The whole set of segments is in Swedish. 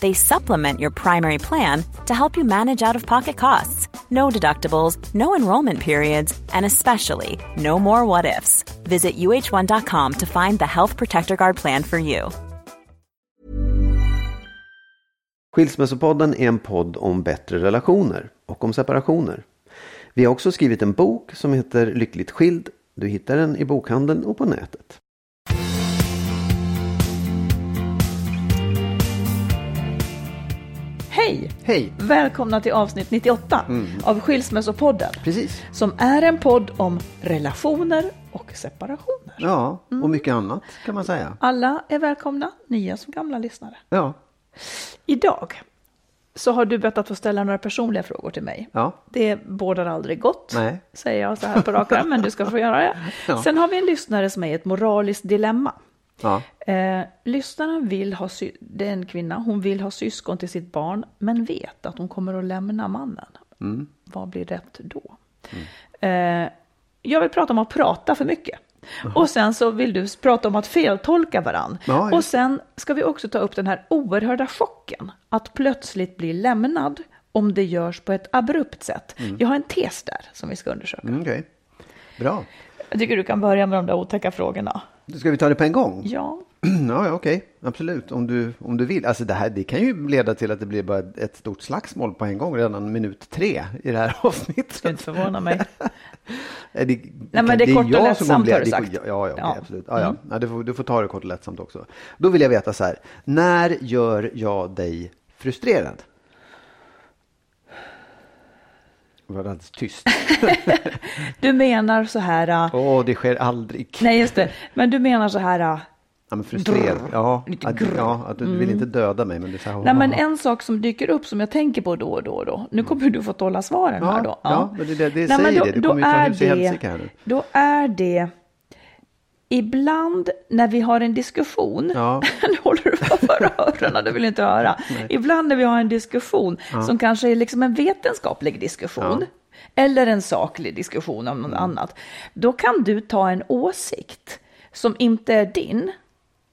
They supplement your primary plan to help you manage out of pocket costs. No deductibles, no enrollment periods, and especially no more what ifs. Visit uh1.com to find the Health Protector Guard plan for you. Skilsmässopodden är en podd om bättre relationer och om separationer. Vi har också skrivit en bok som heter Lyckligt skild. Du hittar den i bokhandeln och på nätet. Hej! Välkomna till avsnitt 98 av Skilsmässopodden. Precis. Som är en podd om relationer och separationer. Ja, och mycket annat kan man säga. Alla är välkomna, nya som gamla lyssnare. Ja, Idag så har du bett att få ställa några personliga frågor till mig. ja, Det bådar aldrig gott, Nej. säger jag så här på rak men du ska få göra det. Ja. Sen har vi en lyssnare som är i ett moraliskt dilemma. Ja. Eh, lyssnaren vill ha, det är en kvinna, hon vill ha syskon till sitt barn, men vet att hon kommer att lämna mannen. Mm. Vad blir rätt då? Eh, jag vill prata om att prata för mycket. Och sen så vill du prata om att feltolka varann. Ja, ja. Och sen ska vi också ta upp den här oerhörda chocken. Att plötsligt bli lämnad om det görs på ett abrupt sätt. Jag har en tes där som vi ska undersöka. Mm, Okej. Bra. Jag tycker du kan börja med de där otäcka frågorna. Ska vi ta det på en gång? Ja, Ja, okej. Absolut. Om du, om du vill. Alltså det här det kan ju leda till att det blir bara ett stort slagsmål på en gång redan minut tre i det här avsnittet. skulle inte förvåna mig. Nej, det, Nej, men det är kort och jag som lättsamt, har du det är- sagt. Ja, ja, okej, Ja. Mm. absolut. Ja, ja. Ja, du, får, du får ta det kort och lättsamt också. Då vill jag veta så här. När gör jag dig frustrerad? Det var alldeles tyst. Du menar så här, äh, Åh, det sker aldrig. nej just det, men du menar så här, äh, Ja, men frustrerad. Ja, att. Mm. ja, att du vill inte döda mig. Men det är så här, nej men en sak som dyker upp som jag tänker på då och då, och då. nu kommer du få hålla svaren Ja, här då. ja, men det, det, det Nej, men säger då- det. Du kommer ju ta hus i helsike här nu. Då är det ibland när vi har en diskussion, Ja. nu håller du för öronen, du vill inte höra. Ibland när vi har en diskussion som kanske är liksom en vetenskaplig diskussion, eller en saklig diskussion om något Mm. annat, då kan du ta en åsikt som inte är din.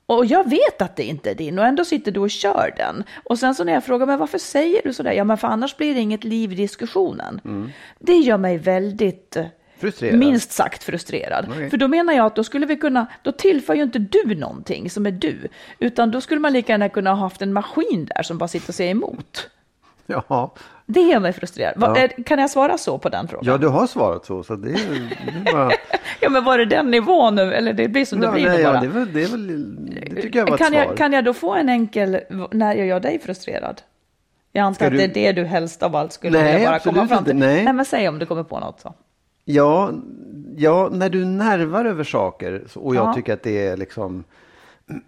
Och jag vet att det inte är din och ändå sitter du och kör den. Och sen så när jag frågar, men varför säger du sådär? Ja, men för annars blir det inget liv i diskussionen. Det gör mig väldigt eh, Frustrerad. minst sagt frustrerad. Okej. För då menar jag att då skulle vi kunna, då tillför ju inte du någonting som är du, utan då skulle man lika gärna kunna ha haft en maskin där som bara sitter och säger emot. Ja. Det gör mig frustrerad. Ja. Kan jag svara så på den frågan? ja, du har svarat så. så det, är, det är bara... Ja, men var det den nivån nu, eller det blir som det ja, blir nej, nu ja, bara? det, är väl, det, är väl, det tycker jag var ett kan, svar. jag, kan jag då få en enkel, när jag gör dig frustrerad? Jag antar Ska att du- det är det du helst av allt skulle Nej, vilja bara komma fram inte. till. Nej. men säg om du kommer på något så. Ja, ja, när du nervar över saker och jag Ja. tycker att det är liksom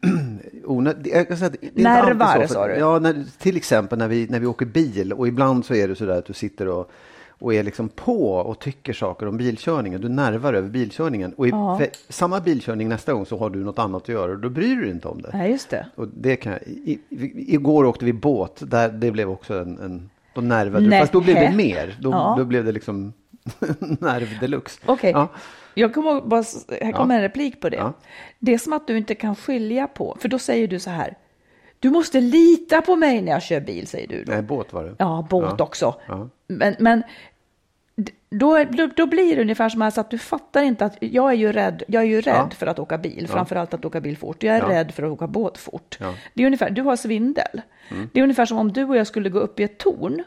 onödigt. Jag kan säga att det är Nervar, så, sa du? Ja, när, till exempel när vi, när vi åker bil och ibland så är det så där att du sitter och, och är liksom på och tycker saker om bilkörningen. Du nervar över bilkörningen och i Ja. samma bilkörning nästa gång så har du något annat att göra och då bryr du dig inte om det. Nej, just det. Och det kan jag, i, i, igår åkte vi båt, där det blev också en, en då nervade du. Fast då blev det mer. Då, Ja. då blev det liksom nerv deluxe. Okej, Ja. jag kommer bara, här kommer en replik på det. Ja. Det är som att du inte kan skilja på, för då säger du så här, Du måste lita på mig när jag kör bil, säger du då. Nej, båt var det. Ja, båt Ja. också. Ja. Men, men då, då, då blir det ungefär som att du fattar inte att jag är ju rädd, jag är ju rädd Ja. för att åka bil, framförallt att åka bil fort. Jag är Ja. rädd för att åka båt fort. Ja. Det är ungefär, du har svindel. Mm. Det är ungefär som om du och jag skulle gå upp i ett torn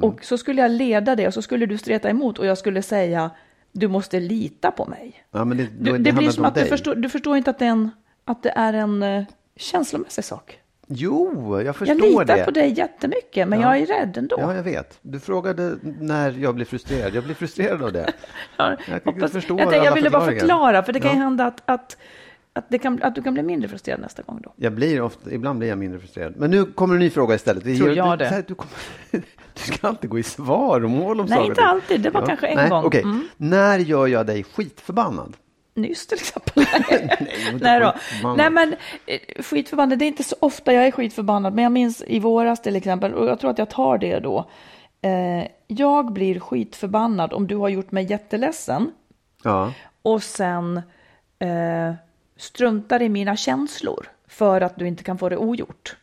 och så skulle jag leda dig och så skulle du streta emot och jag skulle säga du måste lita på mig. Ja, det, Du, det, det, blir som att du förstår, du förstår inte att det är en, att det är en eh, känslomässig sak. Jo, jag förstår Jag litar det. på dig jättemycket, men Ja. jag är rädd ändå. Ja, jag vet. Du frågade när jag blir frustrerad. Jag blir frustrerad av det. Ja, Jag hoppas- jag, jag alla ville bara förklara, för det kan ju hända att, att, att, det kan, att du kan bli mindre frustrerad nästa gång då. Jag blir ofta, ibland blir jag mindre frustrerad. Men nu kommer en ny fråga istället. Tror jag du, det. här, Du, kommer, du ska alltid gå i svaromål om Nej, saker inte alltid. Det var kanske en Nej, gång. okej. Mm. När gör jag dig skitförbannad? Nyss till exempel. inte Nej, då. Nej men eh, skitförbannad, det är inte så ofta jag är skitförbannad, men jag minns i våras till exempel, och jag tror att jag tar det då. Eh, jag blir skitförbannad om du har gjort mig jätteledsen Ja. och sen eh, struntar i mina känslor för att du inte kan få det ogjort.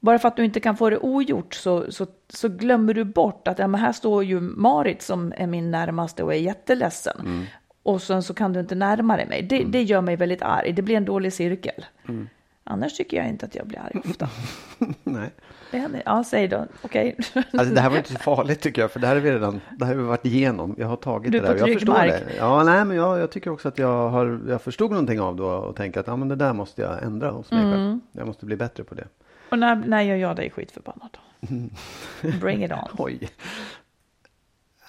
Bara för att du inte kan få det ogjort så, så, så glömmer du bort att ja, men här står ju Marit som är min närmaste och är jätteledsen. Mm. Och sen så kan du inte närma dig mig. Det, det gör mig väldigt arg. Det blir en dålig cirkel. Mm. Annars tycker jag inte att jag blir arg ofta. Nej. Det händer. Ja, säg då. Okej. Alltså, det här var inte så farligt tycker jag, för det här har vi redan det här har vi varit igenom. Jag har tagit Du det där. Jag förstår mark. det. Ja, nej, men jag, jag tycker också att jag, har, jag förstod någonting av det och, tänker att ja, men det där måste jag ändra hos mig Mm. själv. Jag måste bli bättre på det. Och när, när gör jag dig skitförbannad? Bring it on. Oj.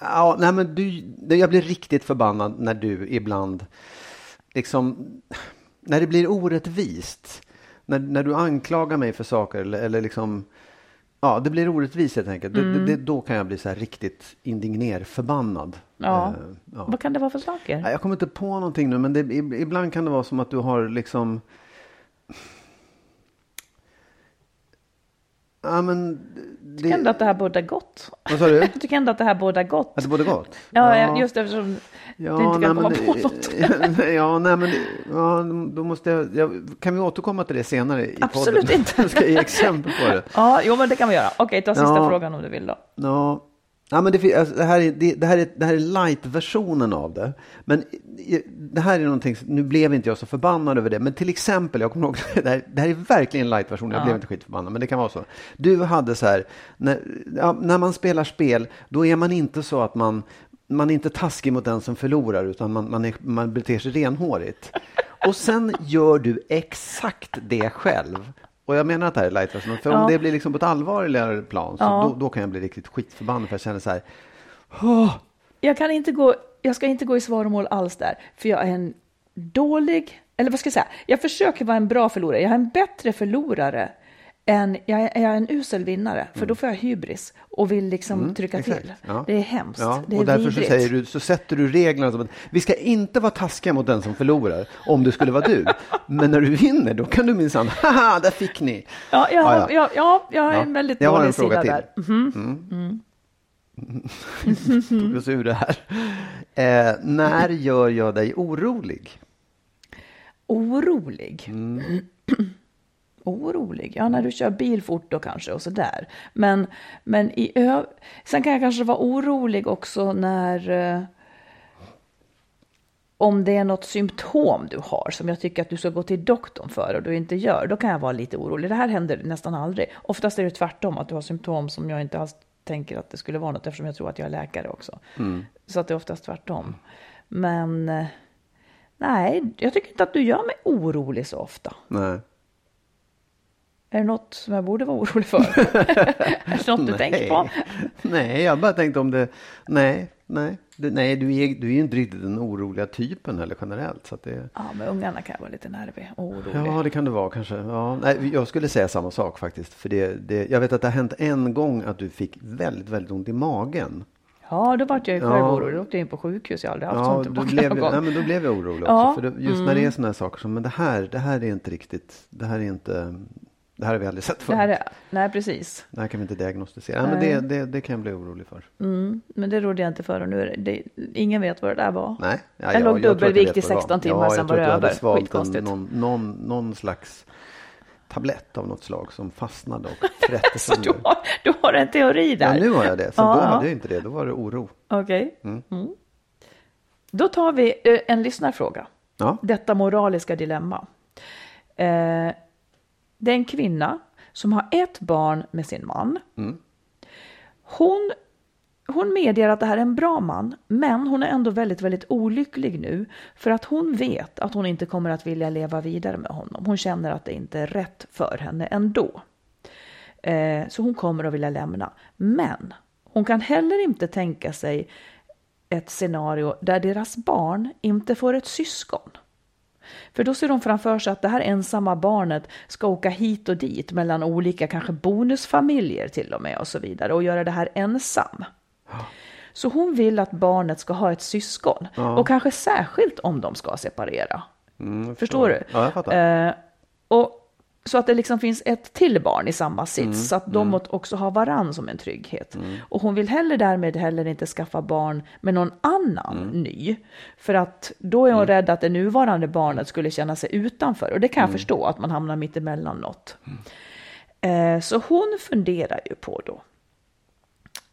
Ja, nej men du, jag blir riktigt förbannad när du ibland, liksom, när det blir orättvist. När, när du anklagar mig för saker eller, eller liksom, ja det blir orättvist helt enkelt. Det, det, då kan jag bli så här riktigt indigner, förbannad. Ja. Eh, ja. Vad kan det vara för saker? Jag kommer inte på någonting nu, men det, ib- ibland kan det vara som att du har liksom... Ja, men... Det, tycker ändå att det här borde gott. Vad sa du? Jag tycker ändå att det här borde gott. Att det borde gått? Ja, just eftersom Ja, du inte kan komma men på något. ja, nej, men ja, då måste jag, jag... Kan vi återkomma till det senare i Absolut podden? inte. Jag ska ge exempel på det. Ja, jo men det kan vi göra. Okej, ta sista Ja. frågan om du vill då. Ja, ja men det, alltså, det, här är, det, det, här är, det här är light-versionen av det. Men det här är någonting, nu blev inte jag så förbannad över det, men till exempel, jag kommer ihåg, det här, det här är verkligen light-versionen, jag Ja. blev inte skitförbannad, men det kan vara så. Du hade så här, när, ja, när man spelar spel, då är man inte så att man, man är inte taskig mot den som förlorar, utan man, man, är, man beter sig renhårigt. Och sen gör du exakt det själv. Och jag menar att det här är light-versionen, för Ja. om det blir liksom på ett allvarligare plan, så Ja. då, då kan jag bli riktigt skitförbannad, för jag känner så här, "Åh, Jag kan inte gå, jag ska inte gå i svaromål alls där, för jag är en dålig, eller vad ska jag säga, jag försöker vara en bra förlorare. Jag är en bättre förlorare än, jag är, jag är en usel vinnare, för då får jag hybris och vill liksom trycka Mm. exakt. till. Ja. Det är hemskt, Ja, det är och därför så, säger du, så sätter du reglerna som att vi ska inte vara taskiga mot den som förlorar, om det skulle vara du. Men när du vinner, då kan du minsann, haha, där fick ni. Ja, jag, Ja, ja, ja. ja. Ja, jag har en väldigt Jag dålig en sida till. där. Mhm. Tog oss ur det här. Eh, när gör jag dig orolig? Orolig. Mm. Orolig? Ja, när du kör bil fort då kanske och sådär. Men, men i ö... Sen kan jag kanske vara orolig också när... Eh, om det är något symptom du har som jag tycker att du ska gå till doktorn för och du inte gör, då kan jag vara lite orolig. Det här händer nästan aldrig. Oftast är det tvärtom, att du har symptom som jag inte alls tänker att det skulle vara något eftersom jag tror att jag är läkare också. Så att det är oftast tvärtom. Men eh, nej, jag tycker inte att du gör mig orolig så ofta. Nej. Är det något som jag borde vara orolig för? är det något du tänker på? Nej, jag bara tänkte om det, nej, nej. Du, nej, du är, du är ju inte riktigt den oroliga typen heller generellt. Så att det, Ja, med ungarna kan vara lite nervig och orolig. Ja, det kan det vara kanske. Ja, nej, jag skulle säga samma sak faktiskt. För det, det, jag vet att det har hänt en gång att du fick väldigt, väldigt ont i magen. Ja, då vart jag ju själv Ja. orolig. Då åkte jag in på sjukhus. Jag har aldrig haft Ja, sånt då tillbaka blev, någon gång. nej, men då blev jag orolig också. Ja, För det, just när det är sådana här saker som, men det här, det här är inte riktigt, det här är inte, det här har vi aldrig sett Det förut. här är, nej, precis. Det här kan vi inte diagnostisera. Nej, men det, det, det kan jag bli orolig för. Mm, men det rådde jag inte för och nu är det, det, ingen vet vad det där var. Nej. Ja, Jag låg tror att jag dubbelvikt i vad det var. 16 timmar, ja, sen jag var tror det att du hade över. svalt en- Skitkonstigt. Någon, någon, någon slags tablett av något slag som fastnade och frätte Så du har, du har en teori Ja, där? nu har jag det. Så Ja, då ja. hade jag inte det. Då var det oro. Okej. Mm. Då tar vi eh, en lyssnarfråga. Ja. Detta moraliska dilemma. Eh, det är en kvinna som har ett barn med sin man. Hon, hon medger att det här är en bra man, men hon är ändå väldigt, väldigt olycklig nu för att hon vet att hon inte kommer att vilja leva vidare med honom. Hon känner att det inte är rätt för henne ändå. Eh, så hon kommer att vilja lämna. Men hon kan heller inte tänka sig ett scenario där deras barn inte får ett syskon. För då ser de framför sig att det här ensamma barnet ska åka hit och dit mellan olika kanske bonusfamiljer till och med och så vidare och göra det här ensam. Så hon vill att barnet ska ha ett syskon och kanske särskilt om de ska separera. Mm, Förstår du? Ja, jag fattar. Eh, och så att det liksom finns ett till barn i samma sits, Mm, så att de också har varann som en trygghet. Och hon vill heller därmed heller inte skaffa barn med någon annan Mm. ny. För att då är hon rädd att det nuvarande barnet skulle känna sig utanför. Och det kan jag Mm. förstå, att man hamnar mitt emellan något. Eh, så hon funderar ju på då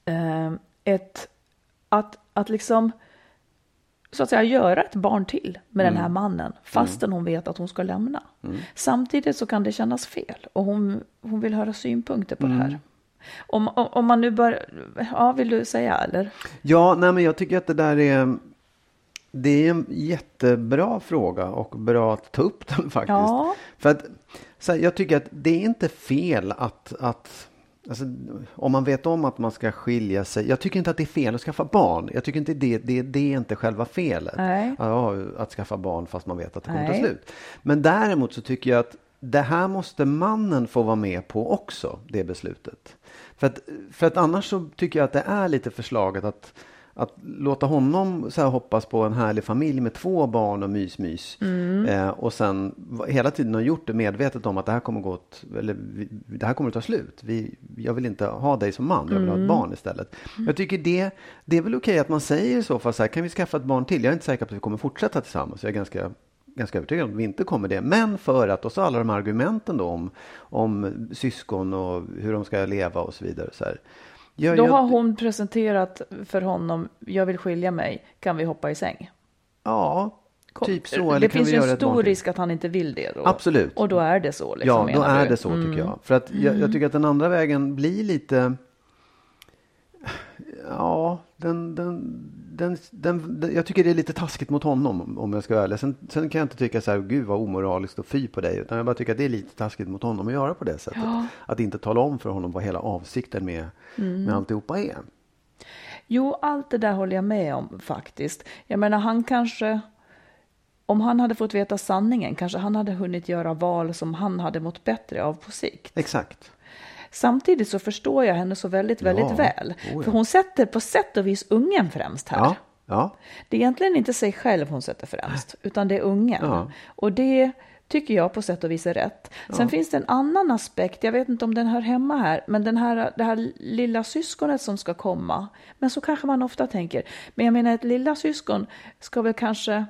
eh, ett, att, att liksom så att säga göra ett barn till med den här mannen fastän hon vet att hon ska lämna. Samtidigt så kan det kännas fel och hon, hon vill höra synpunkter på det här. Om, om, om man nu bör, ja vill du säga eller? Ja, nej, men jag tycker att det där är... Det är en jättebra fråga och bra att ta upp den faktiskt. Ja. För att så här, jag tycker att det är inte fel att, att alltså, om man vet om att man ska skilja sig. Jag tycker inte att det är fel att skaffa barn. Jag tycker inte det, det, det är inte själva felet. Ja, att skaffa barn fast man vet att det kommer ta Nej. slut. Men däremot så tycker jag att det här måste mannen få vara med på också, det beslutet. För att, för att annars så tycker jag att det är lite förslaget att, att låta honom så här hoppas på en härlig familj med två barn och mys-mys. Eh, och sen hela tiden har gjort det medvetet om att det här kommer gå åt, eller det här kommer att ta slut. Vi, jag vill inte ha dig som man, jag vill ha ett barn istället. Jag tycker det, det är väl okej att man säger i så fall så här, kan vi skaffa ett barn till? Jag är inte säker på att vi kommer fortsätta tillsammans. Jag är ganska ganska övertygad om att vi inte kommer det. Men för att, och så alla de här argumenten då om, om syskon och hur de ska leva och så vidare. Så här. Jag, Då jag- har hon presenterat för honom, jag vill skilja mig, kan vi hoppa i säng? Ja, typ så. Det finns ju en stor risk att han inte vill det då. Absolut. Och då är det så liksom, Ja, då är du? det så tycker Mm. jag. För att jag, jag tycker att den andra vägen blir lite... Ja, den, den, den, den, jag tycker det är lite taskigt mot honom om- jag ska vara ärlig. Sen, sen kan jag inte tycka så här, gud vad omoraliskt och fy på dig. Utan jag bara tycker att det är lite taskigt mot honom att göra på det sättet. Att inte tala om för honom vad hela avsikten med, Mm. med alltihopa är. Jo, allt det där håller jag med om faktiskt. Jag menar, han kanske, om han hade fått veta sanningen, kanske han hade hunnit göra val som han hade mått bättre av på sikt. Exakt. Samtidigt så förstår jag henne så väldigt, väldigt Ja, väl. oh ja. För hon sätter på sätt och vis ungen främst här. Ja, ja. Det är egentligen inte sig själv hon sätter främst, utan det är ungen. Ja. Och det tycker jag på sätt och vis är rätt. Sen finns det en annan aspekt, jag vet inte om den hör hemma här, men den här, det här lilla syskonet som ska komma. Men så kanske man ofta tänker, men jag menar ett lilla syskon ska väl kanske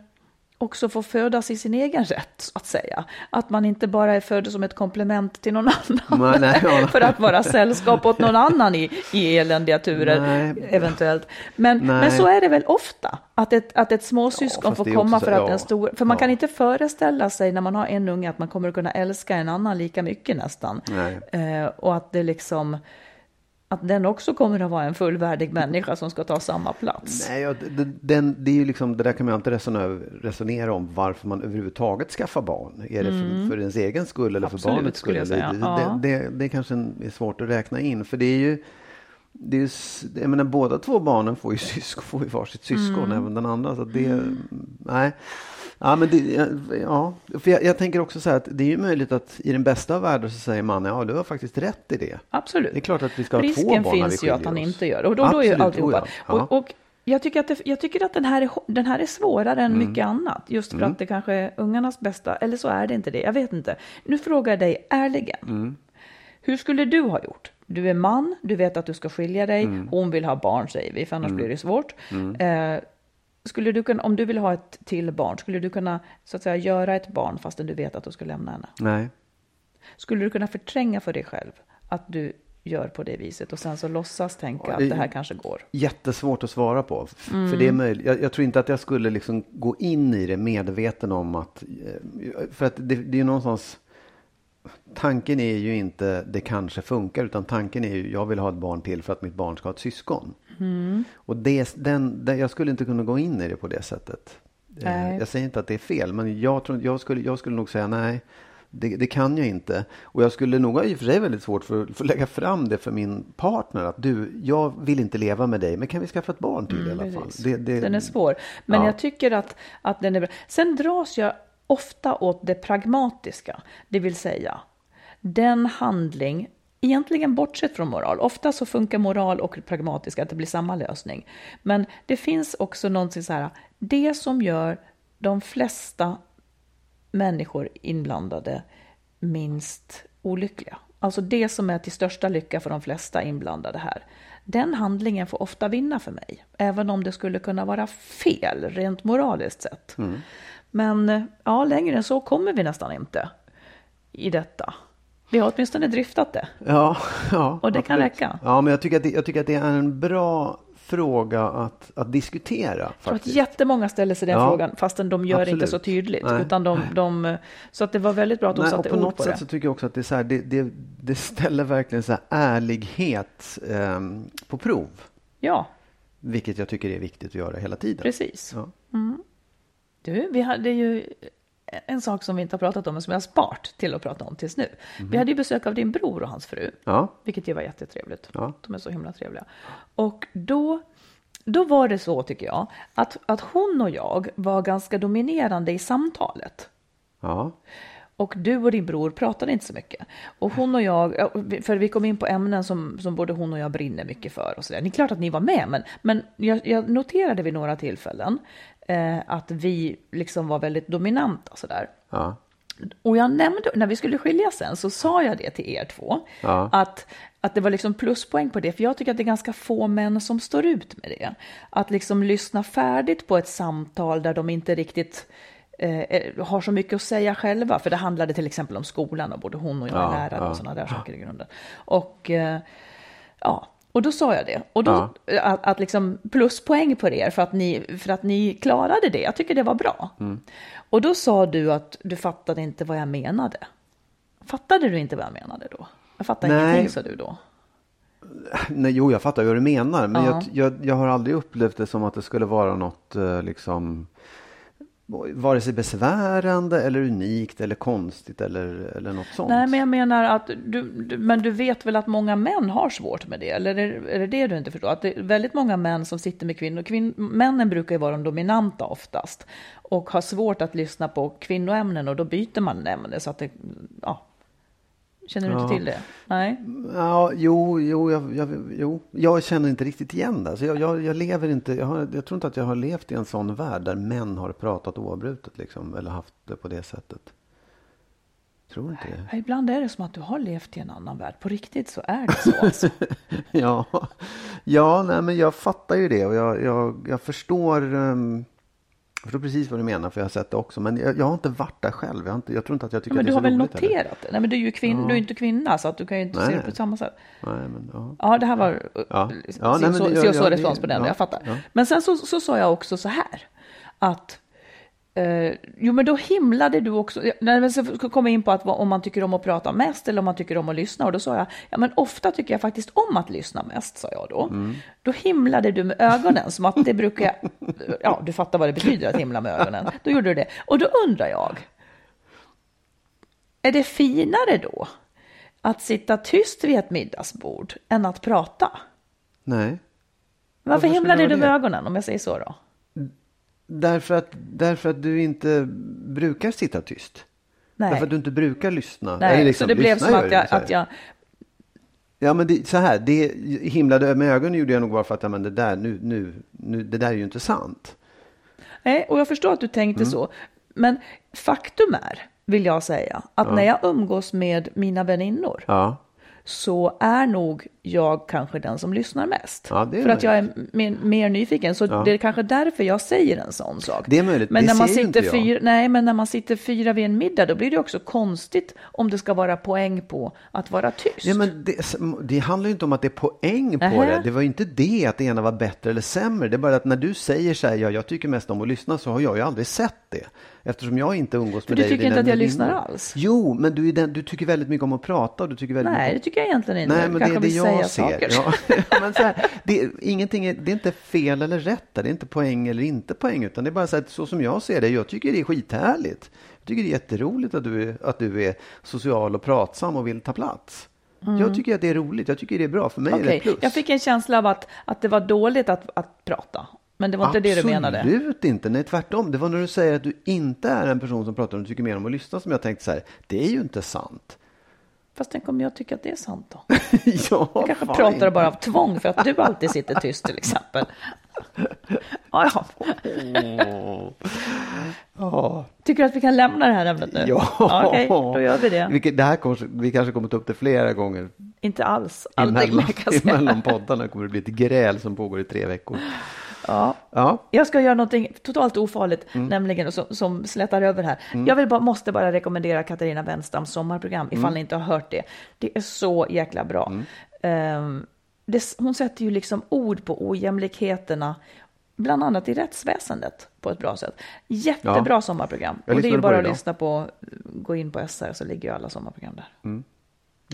också få födas i sin egen rätt, så att säga. Att man inte bara är född som ett komplement till någon annan. Nej, ja. för att vara sällskap åt någon annan i, i eländiga turer, Nej. eventuellt. Men, Nej. men så är det väl ofta, att ett, att ett småsyskon fast får komma också för så- att ja. en stor... För man Ja. kan inte föreställa sig när man har en unge att man kommer att kunna älska en annan lika mycket nästan. Eh, och att det liksom... Att den också kommer att vara en fullvärdig människa som ska ta samma plats. Nej, ja, det, den, det, är ju liksom, det där kan man alltid resonera, om varför man överhuvudtaget skaffar barn. Är det för, för ens egen skull eller för Mm. Absolut, barnets skull? eller- säga. Ja. Det, det, det kanske är svårt att räkna in. För det är ju, det är ju jag menar, båda två barnen får ju, syskon, får ju varsitt syskon, Mm. även den andra. Så det, nej. Ja, men det, ja, för jag, jag tänker också så här att det är ju möjligt att i den bästa av världar så säger man ja, du har faktiskt rätt i det. Absolut. Det är klart att vi ska ha två Risken barn när vi finns ju att han oss. inte gör. Och då, då är ju Absolut, alltihopa. oh ja. Ja. Och, och jag tycker att, det, jag tycker att den, här är, den här är svårare än Mm. mycket annat. Just för att det kanske är ungarnas bästa. Eller så är det inte det. Jag vet inte. Nu frågar jag dig ärligen. Mm. Hur skulle du ha gjort? Du är man, du vet att du ska skilja dig. Mm. Hon vill ha barn säger vi, för annars blir det svårt. Eh, skulle du kunna, om du vill ha ett till barn, skulle du kunna så att säga göra ett barn fastän du vet att du ska lämna henne? Nej. Skulle du kunna förtränga för dig själv att du gör på det viset och sen så låtsas tänka Ja, att det- det här kanske går? Jättesvårt att svara på. Mm. För det är möjligt. Jag, jag tror inte att jag skulle liksom gå in i det medveten om att... eh, För att det, det är ju någonstans... Tanken är ju inte det kanske funkar utan tanken är ju jag vill ha ett barn till för att mitt barn ska ha ett syskon. Mm. Och det, den, den, jag skulle inte kunna gå in i det på det sättet. Eh, Nej. Jag säger inte att det är fel men jag, tror, jag, skulle, jag skulle nog säga nej. Det, det kan jag inte. Och jag skulle nog ha i och för sig väldigt svårt för, för att lägga fram det för min partner. Att du, jag vill inte leva med dig, men kan vi skaffa ett barn till i alla fall? Mm. Det, det, Den är svår. Men Ja. jag tycker att, att den är bra. Sen dras jag ofta åt det pragmatiska. Det vill säga, den handling, egentligen bortsett från moral. Ofta så funkar moral och pragmatiska, att det blir samma lösning. Men det finns också någonting så här, det som gör de flesta människor inblandade minst olyckliga. Alltså det som är till största lycka för de flesta inblandade här. Den handlingen får ofta vinna för mig, även om det skulle kunna vara fel rent moraliskt sett. Men eh, ja, längre än så kommer vi nästan inte i detta. Vi har åtminstone driftat det. Ja, ja. Och det kan absolut. räcka. Ja, men jag tycker, att det, jag tycker att det är en bra fråga att, att diskutera. Jag tror att jättemånga ställer sig den Ja, frågan, fastän de gör det inte så absolut. tydligt. Nej. Utan de, de, så att det var väldigt bra att de Nej, satte på ord något på sätt det. så tycker jag också att det, är så här, det, det, det ställer verkligen så här ärlighet ehm, på prov. Ja, Vilket jag tycker är viktigt att göra hela tiden. precis. Ja. Du, vi hade ju en sak som vi inte har pratat om, men som jag har sparat till att prata om tills nu. Vi hade ju besök av din bror och hans fru, Ja, vilket ju var jättetrevligt. Ja. De är så himla trevliga. Och då, då var det så, tycker jag, att, att hon och jag var ganska dominerande i samtalet. ja, Och du och din bror pratade inte så mycket. Och hon och jag, för vi kom in på ämnen som, som både hon och jag brinner mycket för. Och så där. Det är klart att ni var med, men, men jag, jag noterade vid några tillfällen eh, att vi liksom var väldigt dominanta. Så där. ja. Och jag nämnde, när vi skulle skiljas sen, så sa jag det till er två. Ja. Att, att det var liksom pluspoäng på det, för jag tycker att det är ganska få män som står ut med det. Att liksom lyssna färdigt på ett samtal där de inte riktigt eh, har så mycket att säga själva. För det handlade till exempel om skolan och både hon och jag är Ja, lärare och sådana där saker i grunden. Och eh, ja, och då sa jag det. Och då, att, att liksom pluspoäng på er för att, ni, för att ni klarade det. Jag tycker det var bra. Mm. Och då sa du att du fattade inte vad jag menade. Fattade du inte vad jag menade då? Jag fattar Nej. ingenting, sa du då. Nej, jo, jag fattar vad du menar. Men Ja. jag, jag, jag har aldrig upplevt det som att det skulle vara något eh, liksom vare sig besvärande eller unikt eller konstigt eller, eller något sånt. Nej, men jag menar att du, du, men du vet väl att många män har svårt med det? Eller är, är det det du inte förstår? Att det är väldigt många män som sitter med kvinnor. Kvin, männen brukar ju vara de dominanta oftast och har svårt att lyssna på kvinnoämnen och då byter man ämne så att det, ja. Känner du inte Ja. till det? Nej. Ja, jo, jo, jag, jag, jo, jag känner inte riktigt igen det. Alltså jag, jag, jag lever inte, jag, har, jag tror inte att jag har levt i en sån värld där män har pratat oavbrutet liksom, eller haft det på det sättet. Tror inte det. Ja, Ibland är det som att du har levt i en annan värld. På riktigt så är det så. Alltså. Ja, ja nej, men jag fattar ju det och jag, jag, jag förstår, ehm, jag förstår precis vad du menar för jag har sett det också. Men jag, jag har inte varit där själv. Jag, har inte, jag tror inte att jag tycker men att det du är har så väl roligt heller. noterat det? Nej, men du är ju kvinn, du är inte kvinna så att du kan ju inte se Nej. det på samma sätt. Nej, men, ja. Ja, det här var Ja. ja. Ja, nej, men så, det- så, ja, så ja, respons på den, ja, jag fattar. ja. Men sen så, så sa jag också så här, att eh, jo men då himlade du också, när vi ska komma in på att om man tycker om att prata mest eller om man tycker om att lyssna, och då sa jag, ja men ofta tycker jag faktiskt om att lyssna mest, sa jag då. Mm. Då himlade du med ögonen, som att det brukar, jag- ja du fattar vad det betyder att himla med ögonen. Då gjorde du det. Och då undrar jag, är det finare då att sitta tyst vid ett middagsbord än att prata? Nej. Varför Varför himlade du med det? ögonen om jag säger så då? Därför att, därför att du inte brukar sitta tyst. Nej, Därför att du inte brukar lyssna. Nej liksom, så det blev som att jag, att jag... Ja men det, så här, det himlade med ögonen gjorde jag nog bara för att ja, men det, där, nu, nu, nu, det där är ju inte sant. Nej, och jag förstår att du tänkte Mm. så. Men faktum är, vill jag säga, att när jag umgås med mina väninnor, Ja, så är nog jag kanske den som lyssnar mest. Ja, det För att jag är mer, mer nyfiken. Så det är kanske därför jag säger en sån sak. Det är möjligt. Men Det när man ser sitter inte jag. fyra, nej, men när man sitter fyra vid en middag, då blir det också konstigt om det ska vara poäng på att vara tyst. Ja, men det, det handlar ju inte om att det är poäng på Nähä. det. Det var ju inte det att det ena var bättre eller sämre. Det är bara att när du säger så här, ja, jag tycker mest om att lyssna, så har jag ju aldrig sett det. Eftersom jag inte umgås med du dig. och tycker inte att jag lyssnar alls? Jo, men du, den, du tycker väldigt mycket om att prata och du tycker väldigt nej, det mycket tycker jag egentligen inte. Nej, men det det vill jag säga ser. saker. Ja, men så här, det, är, ingenting är, det är inte fel eller rätt. Det är inte poäng eller inte poäng, utan det är bara så, här, så som jag ser det. Jag tycker det är skithärligt. Jag tycker det är jätteroligt att du att du är social och pratsam och vill ta plats. Jag tycker att det är roligt. Jag tycker det är bra. För mig är det plus. Jag fick en känsla av att, att det var dåligt att, att prata. Men det var inte det du menade. Absolut inte. Nej, tvärtom. Det var när du säger att du inte är en person som pratar och tycker mer om att lyssna som jag tänkte så här. Det är ju inte sant. Fast tänk om jag tycker att det är sant då? ja, Jag kanske fine. pratar bara av tvång för att du alltid sitter tyst till exempel. Ja, ja. Tycker du att vi kan lämna det här ämnet nu? Ja, Okej, då gör vi det. Vilket, det här kanske, vi kanske kommer ta upp det flera gånger. Inte alls. Aldrig, Emellan, emellan poddarna kommer det bli ett gräl som pågår i tre veckor. Ja. Ja, Jag ska göra någonting totalt ofarligt, Mm. nämligen som, som slätar över här. Jag vill bara, måste bara rekommendera Katarina Wenstams sommarprogram, ifall Mm. ni inte har hört det. Det är så jäkla bra. Ehm, det, hon sätter ju liksom ord på ojämlikheterna, bland annat i rättsväsendet, på ett bra sätt. Jättebra Ja. sommarprogram. Och det är ju bara det att lyssna på, gå in på SR så ligger ju alla sommarprogram där.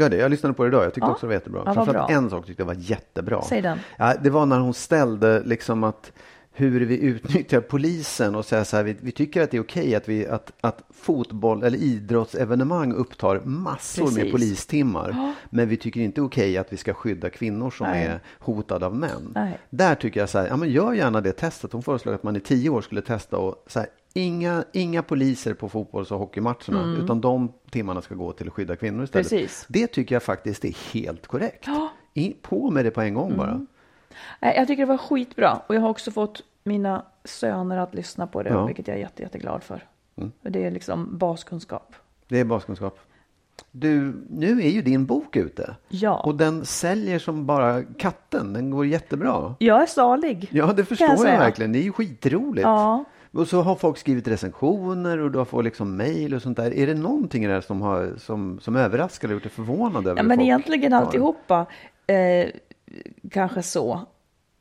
Ja det. Jag lyssnade på det idag. Jag tyckte Ja. också det var jättebra. Ja, Framförallt bra. en sak tyckte jag var jättebra. Säg den. Ja, det var när hon ställde liksom att hur vi utnyttjar polisen och säga så här, vi, vi tycker att det är okej att, vi, att, att fotboll eller idrottsevenemang upptar massor med Precis. polistimmar. Men vi tycker inte okej att vi ska skydda kvinnor som Nej. är hotade av män. Nej. Där tycker jag så här, ja men gör gärna det testet. Hon föreslog att man i tio år skulle testa och så här, inga, inga poliser på fotbolls och hockeymatcherna, utan de timmarna ska gå till att skydda kvinnor istället. Mm. Precis. Det tycker jag faktiskt är helt korrekt. I, på med det på en gång bara. Nej, Jag tycker det var skitbra och jag har också fått mina söner att lyssna på det, Ja. vilket jag är jätte, jätteglad för. För Det är liksom baskunskap. Det är baskunskap. Du, nu är ju din bok ute. Ja. Och den säljer som bara katten. Den går jättebra. Jag är salig. Ja, det förstår jag jag, verkligen. Det är ju skitroligt. Ja. Och så har folk skrivit recensioner och du har fått liksom mejl och sånt där. Är det någonting här som, har, som, som överraskar eller gjort dig förvånad över Ja, men egentligen har- alltihopa eh, kanske så.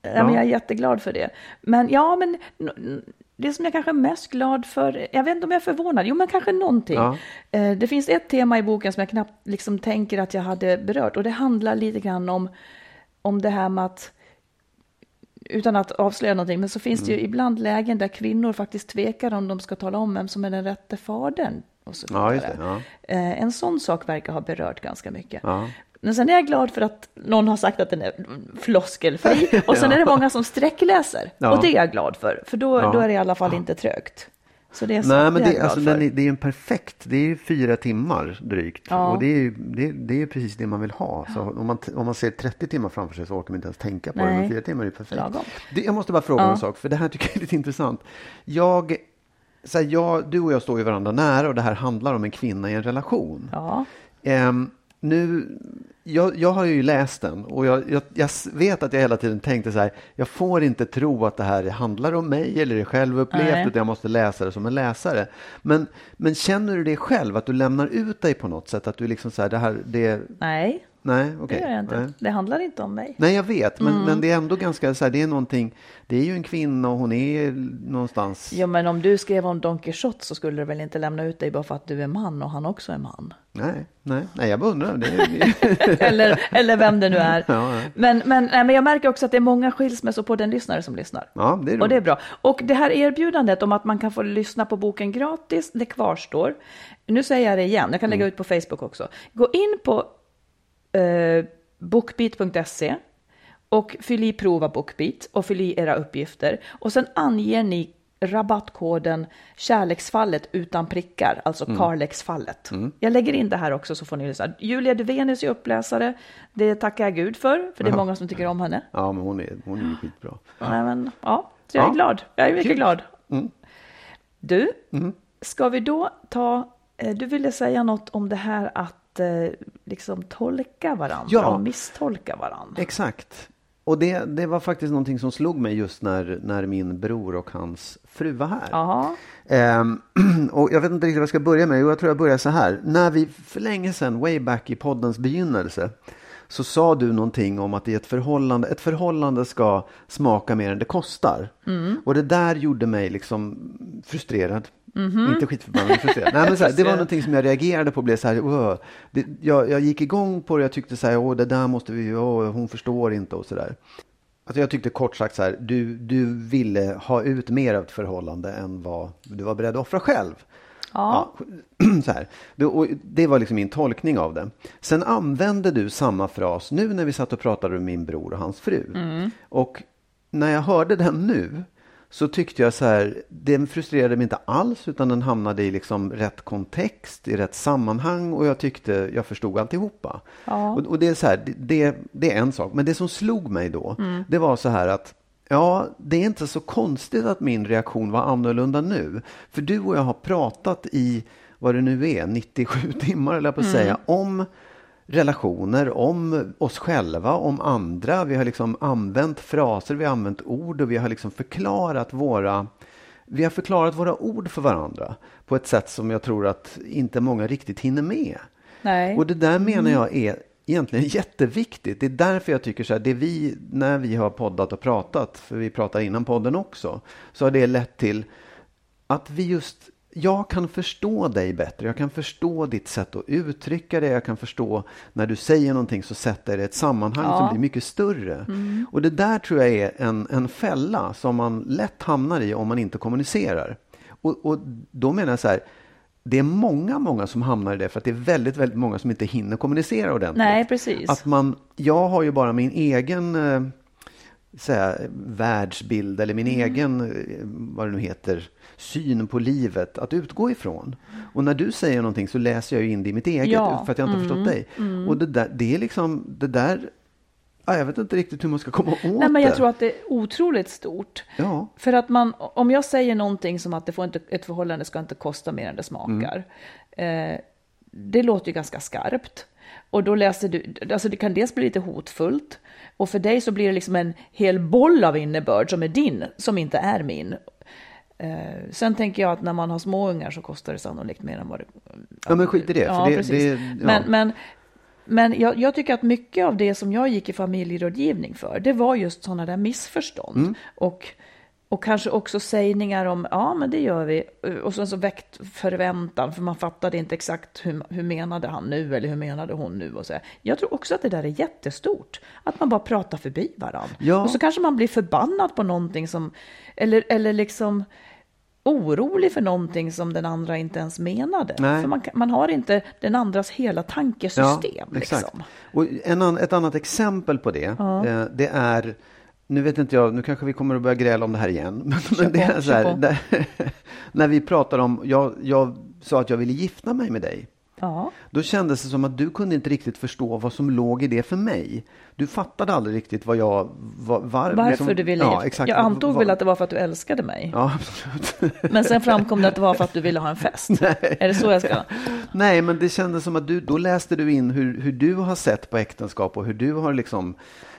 Ja. Ja. Men jag är jätteglad för det. Men ja, men det som jag kanske är mest glad för, jag vet inte om jag är förvånad, jo men kanske någonting. Ja. Eh, det finns ett tema i boken som jag knappt liksom tänker att jag hade berört och det handlar lite grann om, om det här med att utan att avslöja någonting, men så finns det ju Mm. ibland lägen där kvinnor faktiskt tvekar om de ska tala om vem som är den rätte fadern. Och så Ja, det, ja. Eh, En sån sak verkar ha berört ganska mycket. Ja. Men sen är jag glad för att någon har sagt att den är floskelfri. Och sen är det många som sträckläser. Och det är jag glad för. För då, då är det i alla fall inte trögt. Så det är, så, Nej, det men det, alltså, den är, det är en perfekt, det är fyra timmar drygt. Ja. Och det är det, det är precis det man vill ha. Så om, man, om man ser 30 timmar framför sig så orkar man inte ens tänka på det. Nej. Men fyra timmar är perfekt. Det, jag måste bara fråga Ja. en sak, för det här tycker jag är lite intressant. Jag, så här, jag, du och jag står ju varandra nära och det här handlar om en kvinna i en relation. Ja. Ehm, nu, jag, jag har ju läst den och jag, jag, jag vet att jag hela tiden tänkte så här, jag får inte tro att det här handlar om mig eller är självupplevt Nej. utan jag måste läsa det som en läsare. Men, men känner du det själv, att du lämnar ut dig på något sätt? Att du liksom så här, det här, det, Nej, nej, det okej. gör jag inte. nej. Det handlar inte om mig. Nej, jag vet, men, Mm. men det är ändå ganska så här, det är någonting, det är ju en kvinna och hon är någonstans. Ja, men om du skrev om Don Quijote så skulle du väl inte lämna ut dig bara för att du är man och han också är man? Nej, nej, nej, jag bara undrar. Det är, eller, eller vem det nu är. Ja, ja. Men, men, nej, men jag märker också att det är många skilsmässor på den lyssnare som lyssnar. ja, det är Och det är bra. Och det här erbjudandet om att man kan få lyssna på boken gratis, det kvarstår. Nu säger jag det igen, jag kan lägga ut på Facebook också. Gå in på eh, bookbeat.se och fyll i prova Bookbeat och fyll i era uppgifter. Och sen anger ni rabattkoden kärleksfallet utan prickar, alltså Carlexfallet. Jag lägger in det här också så får ni lyssna. Julia Duvenius är uppläsare, det tackar jag Gud för, för det är många som tycker om henne. Ja, men hon är, hon är skitbra. Nej, men, ja, så jag är Ja. glad. Jag är mycket Kul. glad. Mm. Du, ska vi då ta... eh, Du ville säga något om det här att att eh, liksom tolka varandra Ja. och misstolka varandra. Exakt. Och det, det var faktiskt någonting som slog mig just när, när min bror och hans fru var här. Ehm, och jag vet inte riktigt vad jag ska börja med. Jo, jag tror jag börjar så här. När vi för länge sedan, way back i poddens begynnelse, så sa du någonting om att i ett förhållande, ett förhållande ska smaka mer än det kostar. Och det där gjorde mig liksom frustrerad. Inte skitförbannad, frustrerad. Nej, men så här, det var någonting som jag reagerade på blev så här, "Åh." det, jag, jag gick igång på det, jag tyckte så här, åh det där måste vi, åh, hon förstår inte och så där. Alltså jag tyckte kort sagt så här, du, du ville ha ut mer av ett förhållande än vad du var beredd att offra själv. Ja. Ja, så här. Det, var liksom min tolkning av det. Sen använde du samma fras nu när vi satt och pratade med min bror och hans fru. Och när jag hörde den nu så tyckte jag så här, den frustrerade mig inte alls utan den hamnade i liksom rätt kontext, i rätt sammanhang och jag tyckte jag förstod alltihopa. Ja. Och, och det är så här, det, det, det är en sak. Men det som slog mig då, det var så här att Ja, det är inte så konstigt att min reaktion var annorlunda nu. För du och jag har pratat i, vad det nu är, 97 timmar eller på att säga, om relationer, om oss själva, om andra. Vi har liksom använt fraser, vi har använt ord och vi har liksom förklarat våra vi har förklarat våra ord för varandra på ett sätt som jag tror att inte många riktigt hinner med. Nej. Och det där menar jag är egentligen jätteviktigt. Det är därför jag tycker så här, det vi, när vi har poddat och pratat, för vi pratade innan podden också, så har det lett till att vi just, jag kan förstå dig bättre, jag kan förstå ditt sätt att uttrycka det, jag kan förstå när du säger någonting så sätter det ett sammanhang Ja. som blir mycket större. Och det där tror jag är en, en fälla som man lätt hamnar i om man inte kommunicerar. Och, och då menar jag så här, det är många, många som hamnar i det för att det är väldigt, väldigt många som inte hinner kommunicera ordentligt. Nej, precis. Att man, jag har ju bara min egen eh, så här, världsbild eller min Mm. egen, eh, vad det nu heter, syn på livet att utgå ifrån. Och när du säger någonting så läser jag ju in det i mitt eget Ja. Mm. för att jag inte har förstått dig. Och det där, det är liksom, det där, jag vet inte riktigt hur man ska komma åt Nej, men jag det. tror att det är otroligt stort. Ja. För att man, om jag säger någonting som att det får inte, ett förhållande ska inte kosta mer än det smakar. Eh, det låter ju ganska skarpt. Och då läser du, alltså det kan dels bli lite hotfullt. Och för dig så blir det liksom en hel boll av innebörd som är din, som inte är min. Eh, sen tänker jag att när man har små ungar så kostar det sannolikt mer än vad det... Ja, men skit i det, Ja, det- precis. det- ja. Men, men, men jag, jag tycker att mycket av det som jag gick i familjerådgivning för, det var just sådana där missförstånd. Mm. Och, och kanske också sägningar om, ja men det gör vi. Och sen så väckt förväntan, för man fattade inte exakt hur, hur menade han nu eller hur menade hon nu. Och så. Jag tror också att det där är jättestort. Att man bara pratar förbi varandra. Ja. Och så kanske man blir förbannad på någonting som, eller, eller liksom orolig för någonting som den andra inte ens menade. Nej. För man, man har inte den andras hela tankesystem. liksom. Och en ett annat exempel på det, eh, det är, nu vet inte jag, nu kanske vi kommer att börja gräla om det här igen, men, men det är så här, där, när vi pratar om, jag, jag sa att jag ville gifta mig med dig. Ja. Då kändes det som att du kunde inte riktigt förstå vad som låg i det för mig. Du fattade aldrig riktigt vad jag... Var, var, Varför liksom- du ville ja, exakt, Jag antog vad- väl att det var för att du älskade mig. Ja, absolut. Men sen framkom det att det var för att du ville ha en fest. Är det så jag ska? Nej, men det kändes som att du, då läste du in hur, hur du har sett på äktenskap och hur du har liksom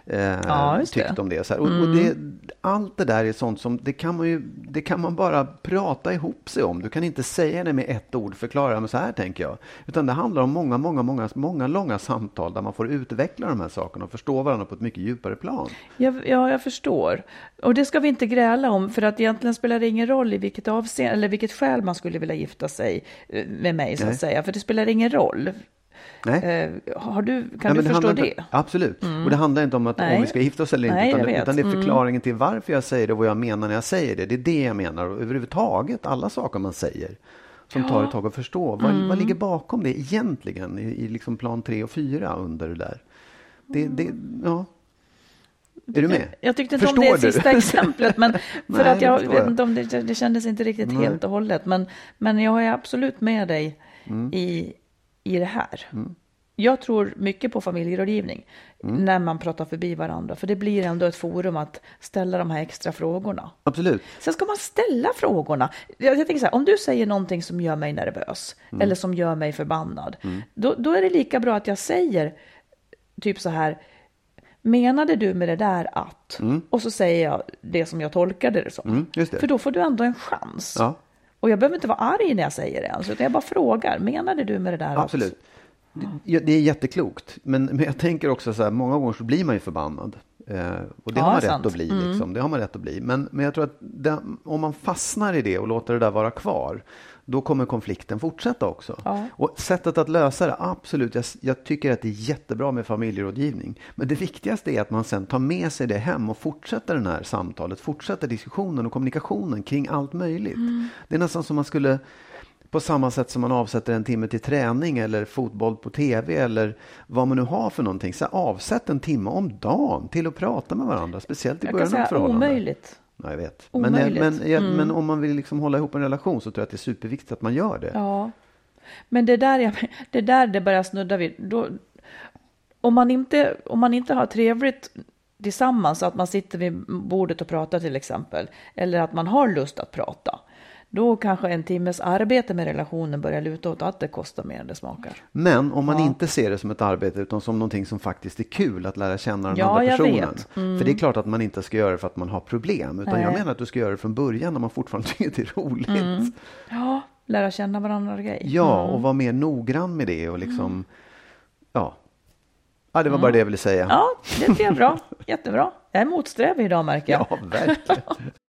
eh, Ja, just det. Mm. tyckt om det. Så. Och, och det. Allt det där är sånt som, det kan, man ju, det kan man bara prata ihop sig om. Du kan inte säga det med ett ord, förklara, men så här tänker jag. Utan det handlar om många, många, många, många långa samtal där man får utveckla de här sakerna och förstå varandra på ett mycket djupare plan. Jag, ja, jag förstår. Och det ska vi inte gräla om, för att egentligen spelar det ingen roll i vilket avseende, eller vilket skäl man skulle vilja gifta sig eh, med mig, så Nej. att säga. För det spelar ingen roll. Nej? Eh, har du, kan Ja, du förstå det? Inte, absolut. Och det handlar inte om att Nej. om vi ska gifta oss eller inte, Nej, utan, jag det, vet. utan det är Mm. förklaringen till varför jag säger det och vad jag menar när jag säger det. Det är det jag menar. Och överhuvudtaget alla saker man säger som tar ett tag att förstå. Vad, Mm. vad ligger bakom det egentligen i, i liksom plan 3 och 4 under det där? Det, det, ja. Är du med? Jag tyckte inte Förstår om det du? sista exemplet, men för Nej, att jag förstår vet jag. inte om det, det kändes inte riktigt Nej. helt och hållet. Men, men jag är absolut med dig Mm. i, i det här. jag tror mycket på familjerådgivning Mm. när man pratar förbi varandra, för det blir ändå ett forum att ställa de här extra frågorna. Absolut. Sen ska man ställa frågorna. Jag, jag tänker så här, om du säger någonting som gör mig nervös Mm. eller som gör mig förbannad, då, då är det lika bra att jag säger typ så här, menade du med det där att? Och så säger jag det som jag tolkade det som. Mm, det. För då får du ändå en chans. Ja. Och jag behöver inte vara arg när jag säger det ens, utan jag bara frågar, menade du med det där? Absolut. Det, det är jätteklokt, men, men jag tänker också så här, många gånger så blir man ju förbannad. Eh, och det Ja, har man sant. rätt att bli. Liksom. Det har man rätt att bli. Men, men jag tror att det, om man fastnar i det och låter det där vara kvar, då kommer konflikten fortsätta också. Ja. Och sättet att lösa det, absolut, jag, jag tycker att det är jättebra med familjerådgivning. Men det viktigaste är att man sen tar med sig det hem och fortsätter det här samtalet, fortsätter diskussionen och kommunikationen kring allt möjligt. Det är nästan som man skulle på samma sätt som man avsätter en timme till träning eller fotboll på tv eller vad man nu har för någonting. Så avsätt en timme om dagen till att prata med varandra, speciellt i Jag början av säga ett förhållande. omöjligt. Ja, jag vet. Men, Omöjligt. Mm. men, ja, men om man vill liksom hålla ihop en relation så tror jag att det är superviktigt att man gör det. Ja, men det där, jag, det där det börjar snudda vid. Då, om, man inte, om man inte har trevligt tillsammans, att man sitter vid bordet och pratar till exempel, eller att man har lust att prata, då kanske en timmes arbete med relationen börjar luta åt att det kostar mer än det smakar. Men om man inte ser det som ett arbete utan som någonting som faktiskt är kul att lära känna den Ja, andra jag personen. Mm. För det är klart att man inte ska göra det för att man har problem. Utan jag Nej. menar att du ska göra det från början när man fortfarande tycker det är roligt. Mm. Ja, lära känna varandra grej. Ja, och vara mer noggrann med det och liksom, ja. Ja, det var bara det jag ville säga. Ja, det jag är bra. Jättebra. Jag är motsträvig idag märker jag. Ja, verkligen.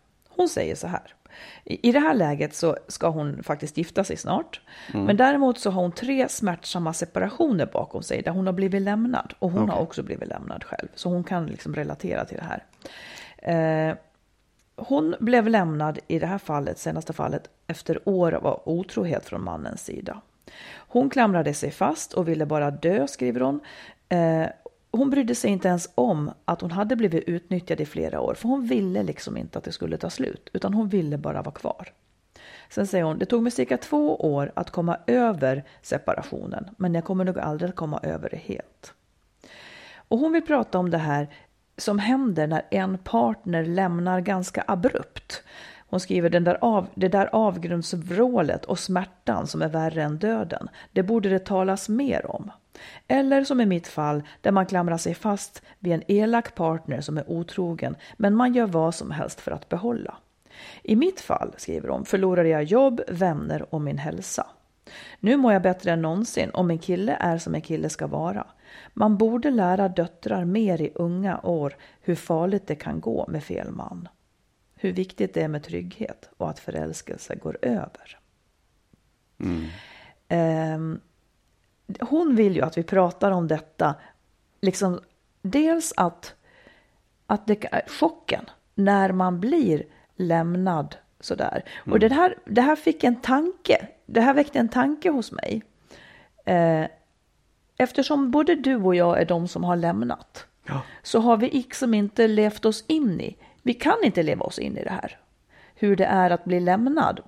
Hon säger så här. I det här läget så ska hon faktiskt gifta sig snart. Men däremot så har hon tre smärtsamma separationer bakom sig där hon har blivit lämnad. Och hon har också blivit lämnad själv. Så hon kan liksom relatera till det här. Eh, hon blev lämnad i det här fallet, senaste fallet, efter år av otrohet från mannens sida. Hon klamrade sig fast och ville bara dö, skriver hon. Eh, hon brydde sig inte ens om att hon hade blivit utnyttjad i flera år, för hon ville liksom inte att det skulle ta slut, utan hon ville bara vara kvar. Sen säger hon, det tog mig cirka två år att komma över separationen, men jag kommer nog aldrig att komma över det helt. Och hon vill prata om det här som händer när en partner lämnar ganska abrupt. Hon skriver den där av, det där avgrundsvrålet och smärtan som är värre än döden. Det borde det talas mer om. Eller som i mitt fall där man klamrar sig fast vid en elak partner som är otrogen men man gör vad som helst för att behålla. I mitt fall, skriver hon, förlorade jag jobb, vänner och min hälsa. Nu mår jag bättre än någonsin och min kille är som en kille ska vara. Man borde lära döttrar mer i unga år hur farligt det kan gå med fel man. Hur viktigt det är med trygghet och att förälskelse går över. Ehm, hon vill ju att vi pratar om detta, liksom dels att, att det, chocken när man blir lämnad sådär. Och det här, det här fick en tanke, det här väckte en tanke hos mig. Eh, eftersom både du och jag är de som har lämnat så har vi liksom inte levt oss in i Vi kan inte leva oss in i det här. Hur det är att bli lämnad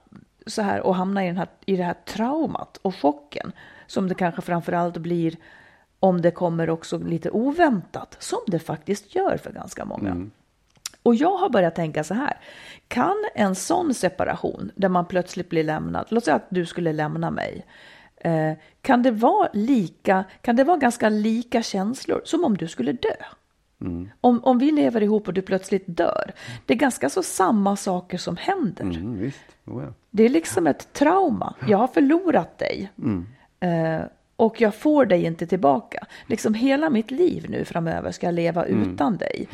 så här och hamna i, den här, i det här traumat och chocken som det kanske framförallt blir om det kommer också lite oväntat, som det faktiskt gör för ganska många. Och jag har börjat tänka så här, kan en sån separation där man plötsligt blir lämnad, låt säga att du skulle lämna mig, eh, kan det vara lika, kan det vara ganska lika känslor som om du skulle dö? Om, om vi lever ihop och du plötsligt dör, det är ganska så samma saker som händer. Mm, visst. Oh, ja. Det är liksom ett trauma. Jag har förlorat dig. Eh, och jag får dig inte tillbaka. Liksom hela mitt liv nu framöver ska jag leva utan dig.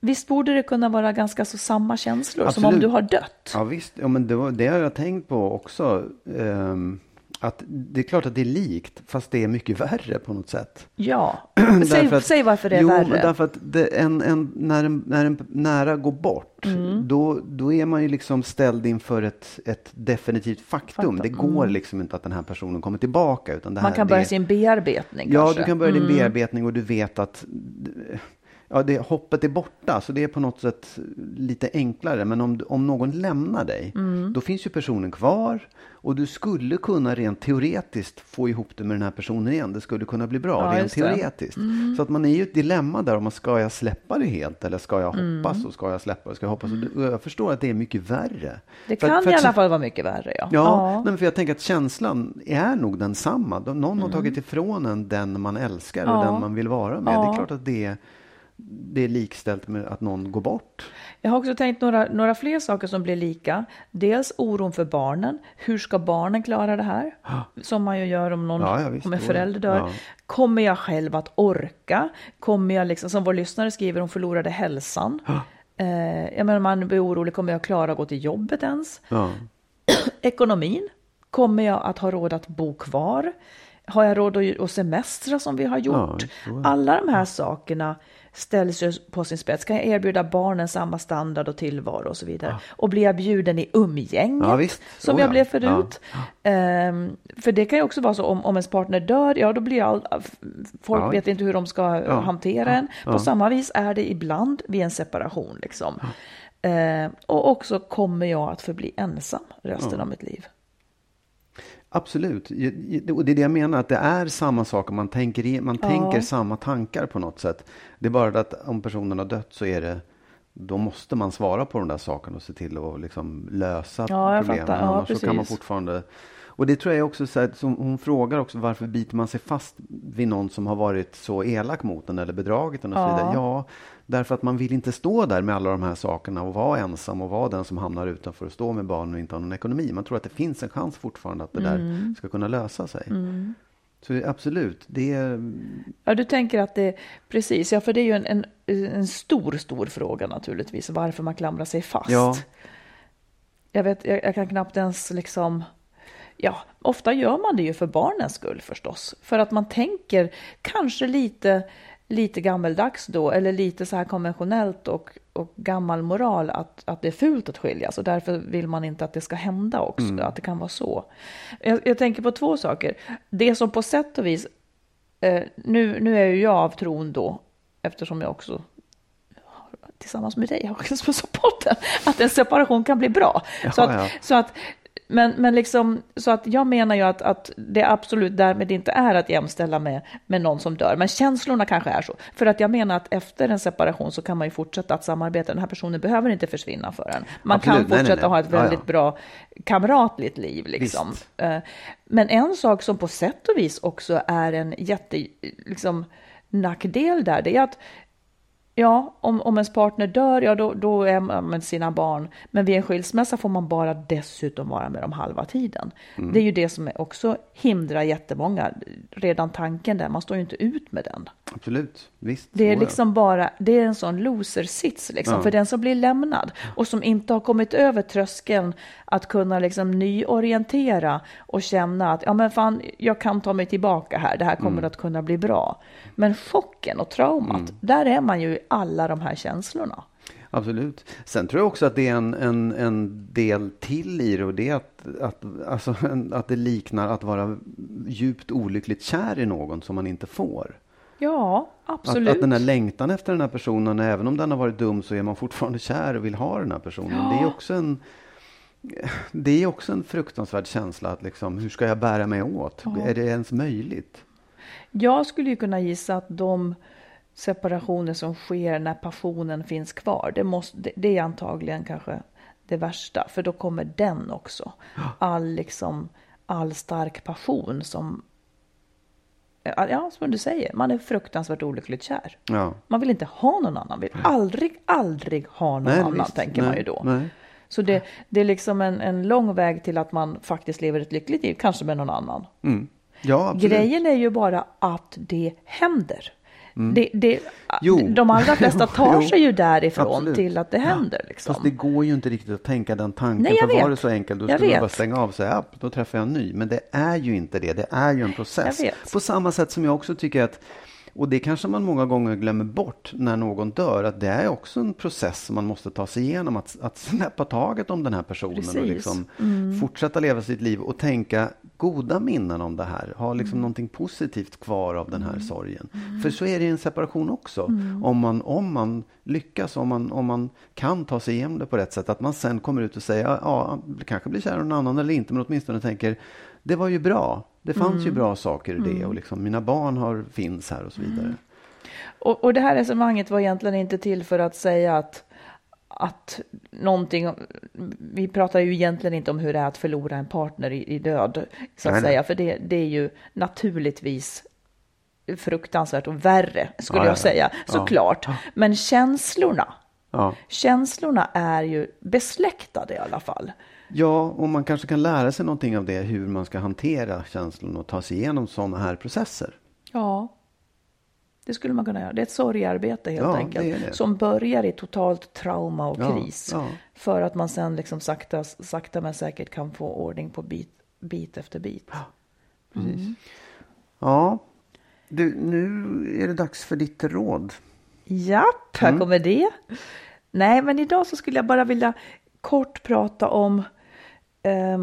Visst borde det kunna vara ganska så samma känslor som om Absolut. du har dött? Ja visst, ja, men det, var, det har jag tänkt på också. ehm, att det är klart att det är likt, fast det är mycket värre på något sätt. Ja. Säg, att- säg varför det är jo, värre. Därför att det, en, en, när, en, när en nära går bort, Mm. då, då är man ju liksom ställd inför ett, ett definitivt faktum. Faktum, Det går liksom inte att den här personen kommer tillbaka. Utan det här, Man kan börja det, sin bearbetning Ja, kanske. Mm. du kan börja din bearbetning och du vet att ja, det, hoppet är borta. Så det är på något sätt lite enklare. Men om, om någon lämnar dig, Mm. då finns ju personen kvar. Och du skulle kunna rent teoretiskt få ihop det med den här personen igen. Det skulle kunna bli bra Ja, rent det. Mm. teoretiskt. Så att man är ju ett dilemma där. Om man ska jag släppa det helt eller ska jag Mm. hoppas och ska jag släppa det? Ska jag hoppas? Och jag förstår att det är mycket värre. Det För kan för i alla fall vara mycket värre. Ja. Ja, Nej, men för jag tänker att känslan är nog densamma. De- Någon har tagit ifrån en den man älskar och Mm. Ja. den man vill vara med. Det Ja. är klart att det är, det är likställt med att någon går bort. Jag har också tänkt några, några fler saker som blir lika. Dels oron för barnen. Hur ska barnen klara det här? Som man ju gör om, någon, Ja, ja, visst. om en förälder dör. ja. Kommer jag själv att orka? Kommer jag, liksom, som vår lyssnare skriver, hon förlorade hälsan. Eh, jag menar, man blir orolig, kommer jag klara att gå till jobbet ens? Ekonomin. Kommer jag att ha råd att bo kvar? Har jag råd att att semestra som vi har gjort? Alla de här sakerna ställs på sin spets. Kan jag erbjuda barnen samma standard och tillvaro och så vidare? Och blir jag bjuden i umgänget Ja, som Oh, jag ja. blev förut? Ehm, för det kan ju också vara så om, om ens partner dör, ja då blir all, folk Ja. vet inte hur de ska Ja. hantera en. På samma vis är det ibland vid en separation. Liksom. Ehm, och också kommer jag att förbli ensam resten av mitt liv. Absolut. Och det är det jag menar, att det är samma saker. Man tänker, man tänker samma tankar på något sätt. Det är bara att om personen har dött så är det då måste man svara på de där sakerna och se till att liksom lösa Ja, problemen. Ja, Annars så kan man fortfarande... Och det tror jag också, så här, hon frågar också, varför biter man sig fast vid någon som har varit så elak mot en eller bedragit en och så Ja. vidare. Ja, därför att man vill inte stå där med alla de här sakerna och vara ensam och vara den som hamnar utanför och stå med barnen och inte ha någon ekonomi. Man tror att det finns en chans fortfarande att det Mm. där ska kunna lösa sig. Så absolut, det är... Ja, du tänker att det, precis, ja för det är ju en, en, en stor, stor fråga naturligtvis, varför man klamrar sig fast. Ja. Jag vet, jag, jag kan knappt ens liksom, ja, ofta gör man det ju för barnens skull förstås. För att man tänker kanske lite, lite gammeldags då, eller lite så här konventionellt och, och gammal moral att, att det är fult att skiljas och därför vill man inte att det ska hända också, att det kan vara så. Jag, jag tänker på två saker. Det som på sätt och vis Eh, nu, nu är ju jag av tron då, eftersom jag också tillsammans med dig har också på podden, att en separation kan bli bra. Ja, så att, ja. så att, men, men liksom, så att jag menar ju att, att det absolut därmed inte är att jämställa med, med någon som dör. Men känslorna kanske är så. För att jag menar att efter en separation så kan man ju fortsätta att samarbeta. Den här personen behöver inte försvinna för en. Man Absolut. kan Nej, nej, fortsätta nej. ha ett Ja, ja. väldigt bra kamratligt liv. Liksom. Visst. Eh, Men en sak som på sätt och vis också är en jätte, liksom, nackdel där, det är att Ja, om, om ens partner dör, ja då, då är man med sina barn. Men vid en skilsmässa får man bara dessutom vara med dem halva tiden. Mm. Det är ju det som också hindrar jättemånga. Redan tanken där, man står ju inte ut med den. Absolut, visst. Det är liksom bara, det är en sån loser-sits liksom, Ja. för den som blir lämnad och som inte har kommit över tröskeln att kunna liksom nyorientera och känna att ja men fan, jag kan ta mig tillbaka här, det här kommer att kunna bli bra. Men chocken och traumat, där är man ju alla de här känslorna. Absolut. Sen tror jag också att det är en, en, en del till i det och det är att, att, alltså, att det liknar att vara djupt olyckligt kär i någon som man inte får. Ja, Att, absolut. att den här längtan efter den här personen, även om den har varit dum så är man fortfarande kär och vill ha den här personen. Det är också en det är också en fruktansvärd känsla att liksom, hur ska jag bära mig åt? Är det ens möjligt? Jag skulle ju kunna gissa att de separationer som sker när passionen finns kvar, det, måste, det, är antagligen kanske det värsta, för då kommer den också. All, liksom, all stark passion som, ja, som du säger, man är fruktansvärt olyckligt kär. Ja. Man vill inte ha någon annan, vill aldrig, aldrig ha någon Nej, annan, visst. tänker man Nej, ju då. nej. Så det, det är liksom en, en lång väg till att man faktiskt lever ett lyckligt liv, kanske med någon annan. Mm. Ja. Grejen är ju bara att det händer. Det, det, Mm. Jo. De allra flesta tar sig ju därifrån absolut. till att det händer. Liksom. Fast det går ju inte riktigt att tänka den tanken. Nej, jag för var vet. det så enkelt, då Jag skulle man bara vet. stänga av och säga, ja, då träffar jag en ny. Men det är ju inte det. Det är ju en process. Vet. På samma sätt som jag också tycker att, och det kanske man många gånger glömmer bort när någon dör, att det är också en process som man måste ta sig igenom. Att, att släppa taget om den här personen och Precis. Mm. liksom fortsätta leva sitt liv och tänka goda minnen om det här. Ha liksom Mm. någonting positivt kvar av den här sorgen. För så är det i en separation också. Mm. Om, man, om man lyckas, om man, om man kan ta sig igenom det på rätt sätt. Att man sen kommer ut och säger, ja kanske blir kär i någon annan eller inte, men åtminstone tänker, det var ju bra. Det fanns Mm. ju bra saker i det och liksom, mina barn har, finns här och så vidare. Och, och det här resonemanget var egentligen inte till för att säga att, att någonting, vi pratar ju egentligen inte om hur det är att förlora en partner i, i död, så att Nej, nej. säga, för det, det är ju naturligtvis fruktansvärt och värre, skulle Ja, ja, jag säga, ja. såklart. Men känslorna, Ja. känslorna är ju besläktade i alla fall. Ja, och man kanske kan lära sig någonting av det, hur man ska hantera känslorna och ta sig igenom sådana här processer. Ja, det skulle man kunna göra. Det är ett sorgarbete helt Ja, det enkelt. är det. Som börjar i totalt trauma och Ja, kris. ja. För att man sen liksom sakta, sakta men säkert kan få ordning på bit, bit efter bit. Ja, du, nu är det dags för ditt råd. Japp, här Mm. kommer det. Nej, men idag så skulle jag bara vilja kort prata om eh,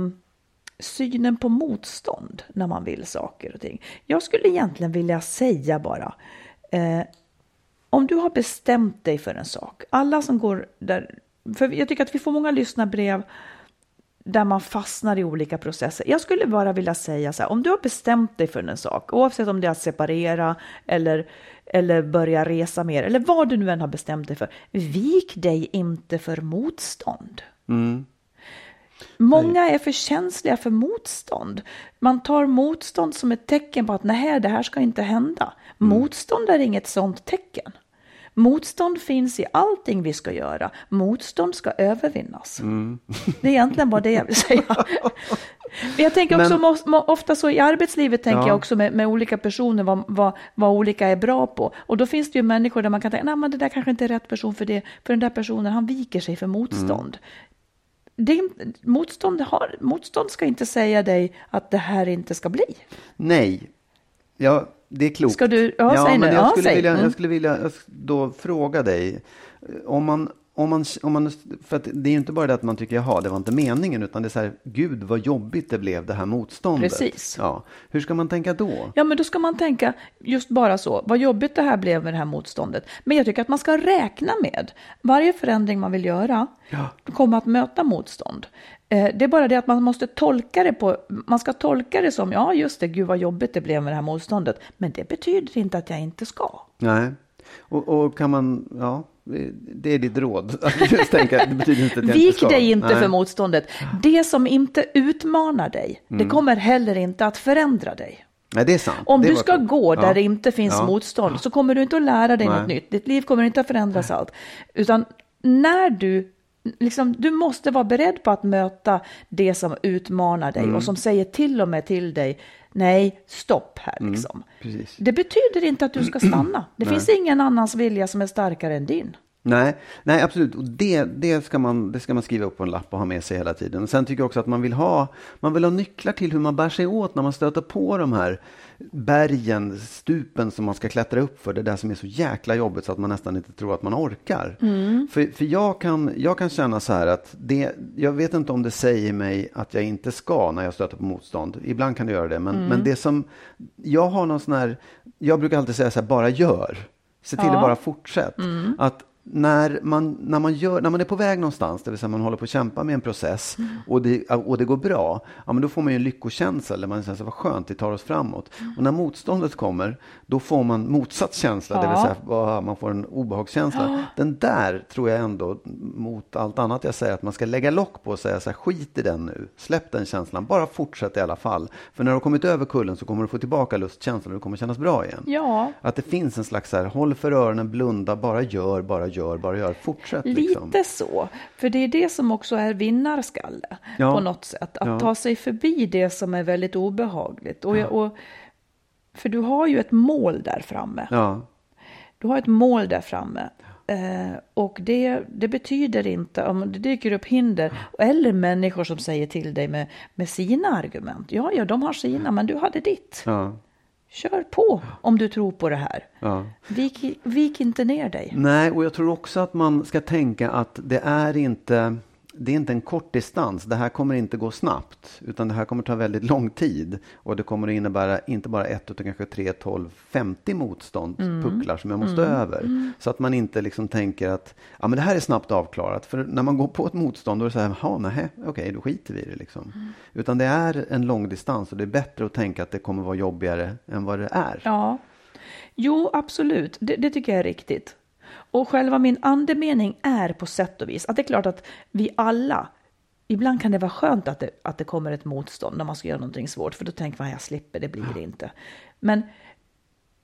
synen på motstånd när man vill saker och ting. Jag skulle egentligen vilja säga bara, eh, om du har bestämt dig för en sak, alla som går där, för jag tycker att vi får många lyssnarbrev där man fastnar i olika processer. Jag skulle bara vilja säga så här, om du har bestämt dig för en sak, oavsett om det är att separera eller, eller börja resa mer, eller vad du nu än har bestämt dig för, vik dig inte för motstånd. Mm. Många är för känsliga för motstånd. Man tar motstånd som ett tecken på att nej, det här ska inte hända. Motstånd är inget sådant tecken. Motstånd finns i allting vi ska göra. Motstånd ska övervinnas. Det är egentligen bara det jag vill säga. Jag tänker också Men- ofta så i arbetslivet tänker Ja. jag också med, med olika personer vad, vad, vad olika är bra på. Och då finns det ju människor där man kan tänka, nej men det där kanske inte är rätt person för det. För den där personen han viker sig för motstånd. Det motstånd, har, motstånd ska inte säga dig att det här inte ska bli. Nej, ja, det är klokt. Ska du- ja, säg men nu. jag Ja, skulle, säg. vilja, Mm. jag skulle vilja då fråga dig. Om man, om man, om man, för det är ju inte bara det att man tycker, jaha, det var inte meningen, utan det är så här, gud vad jobbigt det blev det här motståndet. Precis. Ja. Hur ska man tänka då? Ja, men då ska man tänka just bara så. Vad jobbigt det här blev med det här motståndet. Men jag tycker att man ska räkna med varje förändring man vill göra kommer att möta motstånd. Eh, Det är bara det att man måste tolka det på, man ska tolka det som, ja just det, gud vad jobbigt det blev med det här motståndet. Men det betyder inte att jag inte ska. Nej. Och, och kan man, ja, det är ditt råd. Just tänka, det betyder inte att jag Vik inte ska. dig inte Nej. för motståndet. Det som inte utmanar dig, Mm. det kommer heller inte att förändra dig. Nej, det är sant. Om Det du ska klokt. gå där Ja. det inte finns Ja. motstånd så kommer du inte att lära dig Nej. något nytt. Ditt liv kommer inte att förändras allt. Utan när du, liksom, du måste vara beredd på att möta det som utmanar dig Mm. och som säger till och med till dig, nej, stopp här liksom. Mm. Det betyder inte att du ska stanna. Det finns ingen annans vilja som är starkare än din. Nej, nej absolut. Och det, det, ska man, det ska man skriva upp på en lapp och ha med sig hela tiden. Och sen tycker jag också att man vill, ha, man vill ha nycklar till hur man bär sig åt när man stöter på de här bergen, stupen som man ska klättra upp för. Det där som är så jäkla jobbigt så att man nästan inte tror att man orkar. Mm. För, för jag, kan, jag kan känna så här att det, jag vet inte om det säger mig att jag inte ska när jag stöter på motstånd. Ibland kan det göra det. Men, mm. men det som, jag har någon sån här, jag brukar alltid säga så här, bara gör. Se till ja. att bara fortsätta. Mm. Att när man, när, man gör, när man är på väg någonstans, det vill säga man håller på att kämpa med en process mm. och, det, och det går bra, ja, men då får man ju en lyckokänsla, eller man säger så vad skönt, det tar oss framåt. Mm. Och när motståndet kommer, då får man motsatt känsla, ja. det vill säga man får en obehagskänsla. Ja. Den där tror jag ändå, mot allt annat jag säger, att man ska lägga lock på och säga så här, skit i den nu, släpp den känslan, bara fortsätt i alla fall. För när du har kommit över kullen så kommer du få tillbaka lustkänslan och det kommer kännas bra igen. Ja. Att det finns en slags så här, håll för öronen, blunda, bara gör, bara gör, bara gör, fortsätt. Liksom. Lite så, för det är det som också är vinnarskalle ja. på något sätt. Att ta sig förbi det som är väldigt obehagligt. Och, ja. och, för du har ju ett mål där framme. Ja. Du har ett mål där framme. Eh, och det, det, betyder inte, om det dyker upp hinder, eller människor som säger till dig med, med sina argument. Ja, ja, de har sina, men du hade ditt. Ja. Kör på om du tror på det här. Ja. Vik, vik inte ner dig. Nej, och jag tror också att man ska tänka att det är inte det är inte en kort distans. Det här kommer inte gå snabbt, utan det här kommer ta väldigt lång tid. Och det kommer att innebära inte bara ett, utan kanske tre, tolv, femtio motståndspucklar mm. som jag måste mm. över. Mm. Så att man inte liksom tänker att ja, men det här är snabbt avklarat. För när man går på ett motstånd, då är det så här, jaha, nej, okej, då skiter vi i det. Liksom. Mm. Utan det är en lång distans och det är bättre att tänka att det kommer vara jobbigare än vad det är. Ja, jo, absolut. Det, det tycker jag är riktigt. Och själva min andemening är på sätt och vis att det är klart att vi alla, ibland kan det vara skönt att det, att det kommer ett motstånd när man ska göra någonting svårt, för då tänker man jag slipper, det blir det inte. Men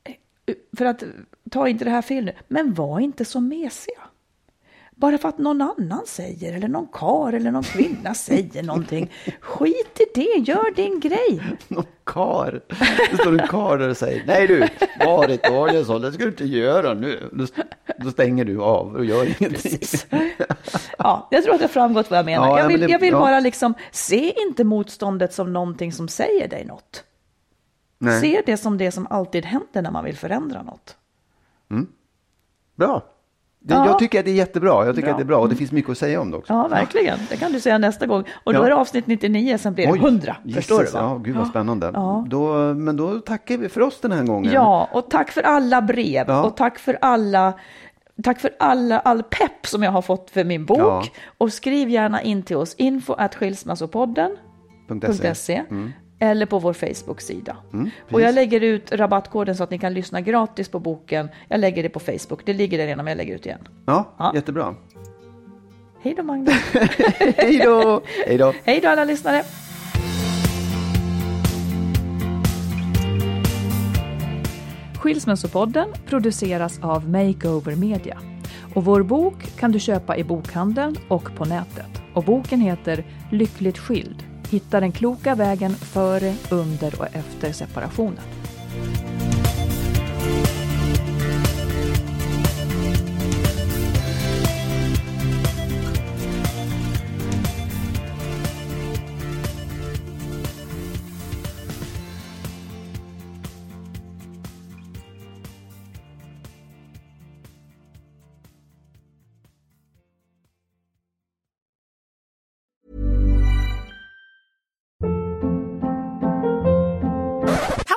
eh, för att ta inte det här fel nu, men var inte så mesiga. Bara för att någon annan säger, eller någon kar eller någon kvinna säger någonting. Skit i det, gör din grej. Någon kar. Det står en kar där och säger, nej du, Marit Danielsson, det ska du inte göra nu. Då, då stänger du av och gör ingenting. Precis. Ja, jag tror att det har framgått vad jag menar. Ja, jag vill, jag vill ja. bara liksom, se inte motståndet som någonting som säger dig något. Nej. Se det som det som alltid händer när man vill förändra något. Mm. Bra. Det, ja. Jag tycker att det är jättebra. Jag tycker bra. att det är bra och det finns mycket att säga om det också. Ja, verkligen. Det kan du säga nästa gång. Och då ja. är det avsnitt 99, sen blir det Oj, 100. Jesus. Förstår du? Va? Ja, gud vad spännande. Ja. Då, men då tackar vi för oss den här gången. Ja, och tack för alla brev ja. och tack för alla Tack för alla, all pepp som jag har fått för min bok. Och skriv gärna in till oss, info at skilsmassopodden.se. Mm eller på vår Facebook-sida. Mm, och jag lägger ut rabattkoden så att ni kan lyssna gratis på boken. Jag lägger det på Facebook. Det ligger där redan, men jag lägger ut igen. Ja, ja. jättebra. Hej då, Magnus. Hej då. Hej då. Hej då, alla lyssnare. Skilsmässopodden produceras av Makeover Media. Och vår bok kan du köpa i bokhandeln och på nätet. Och boken heter Lyckligt skild Hitta den kloka vägen före, under och efter separationen.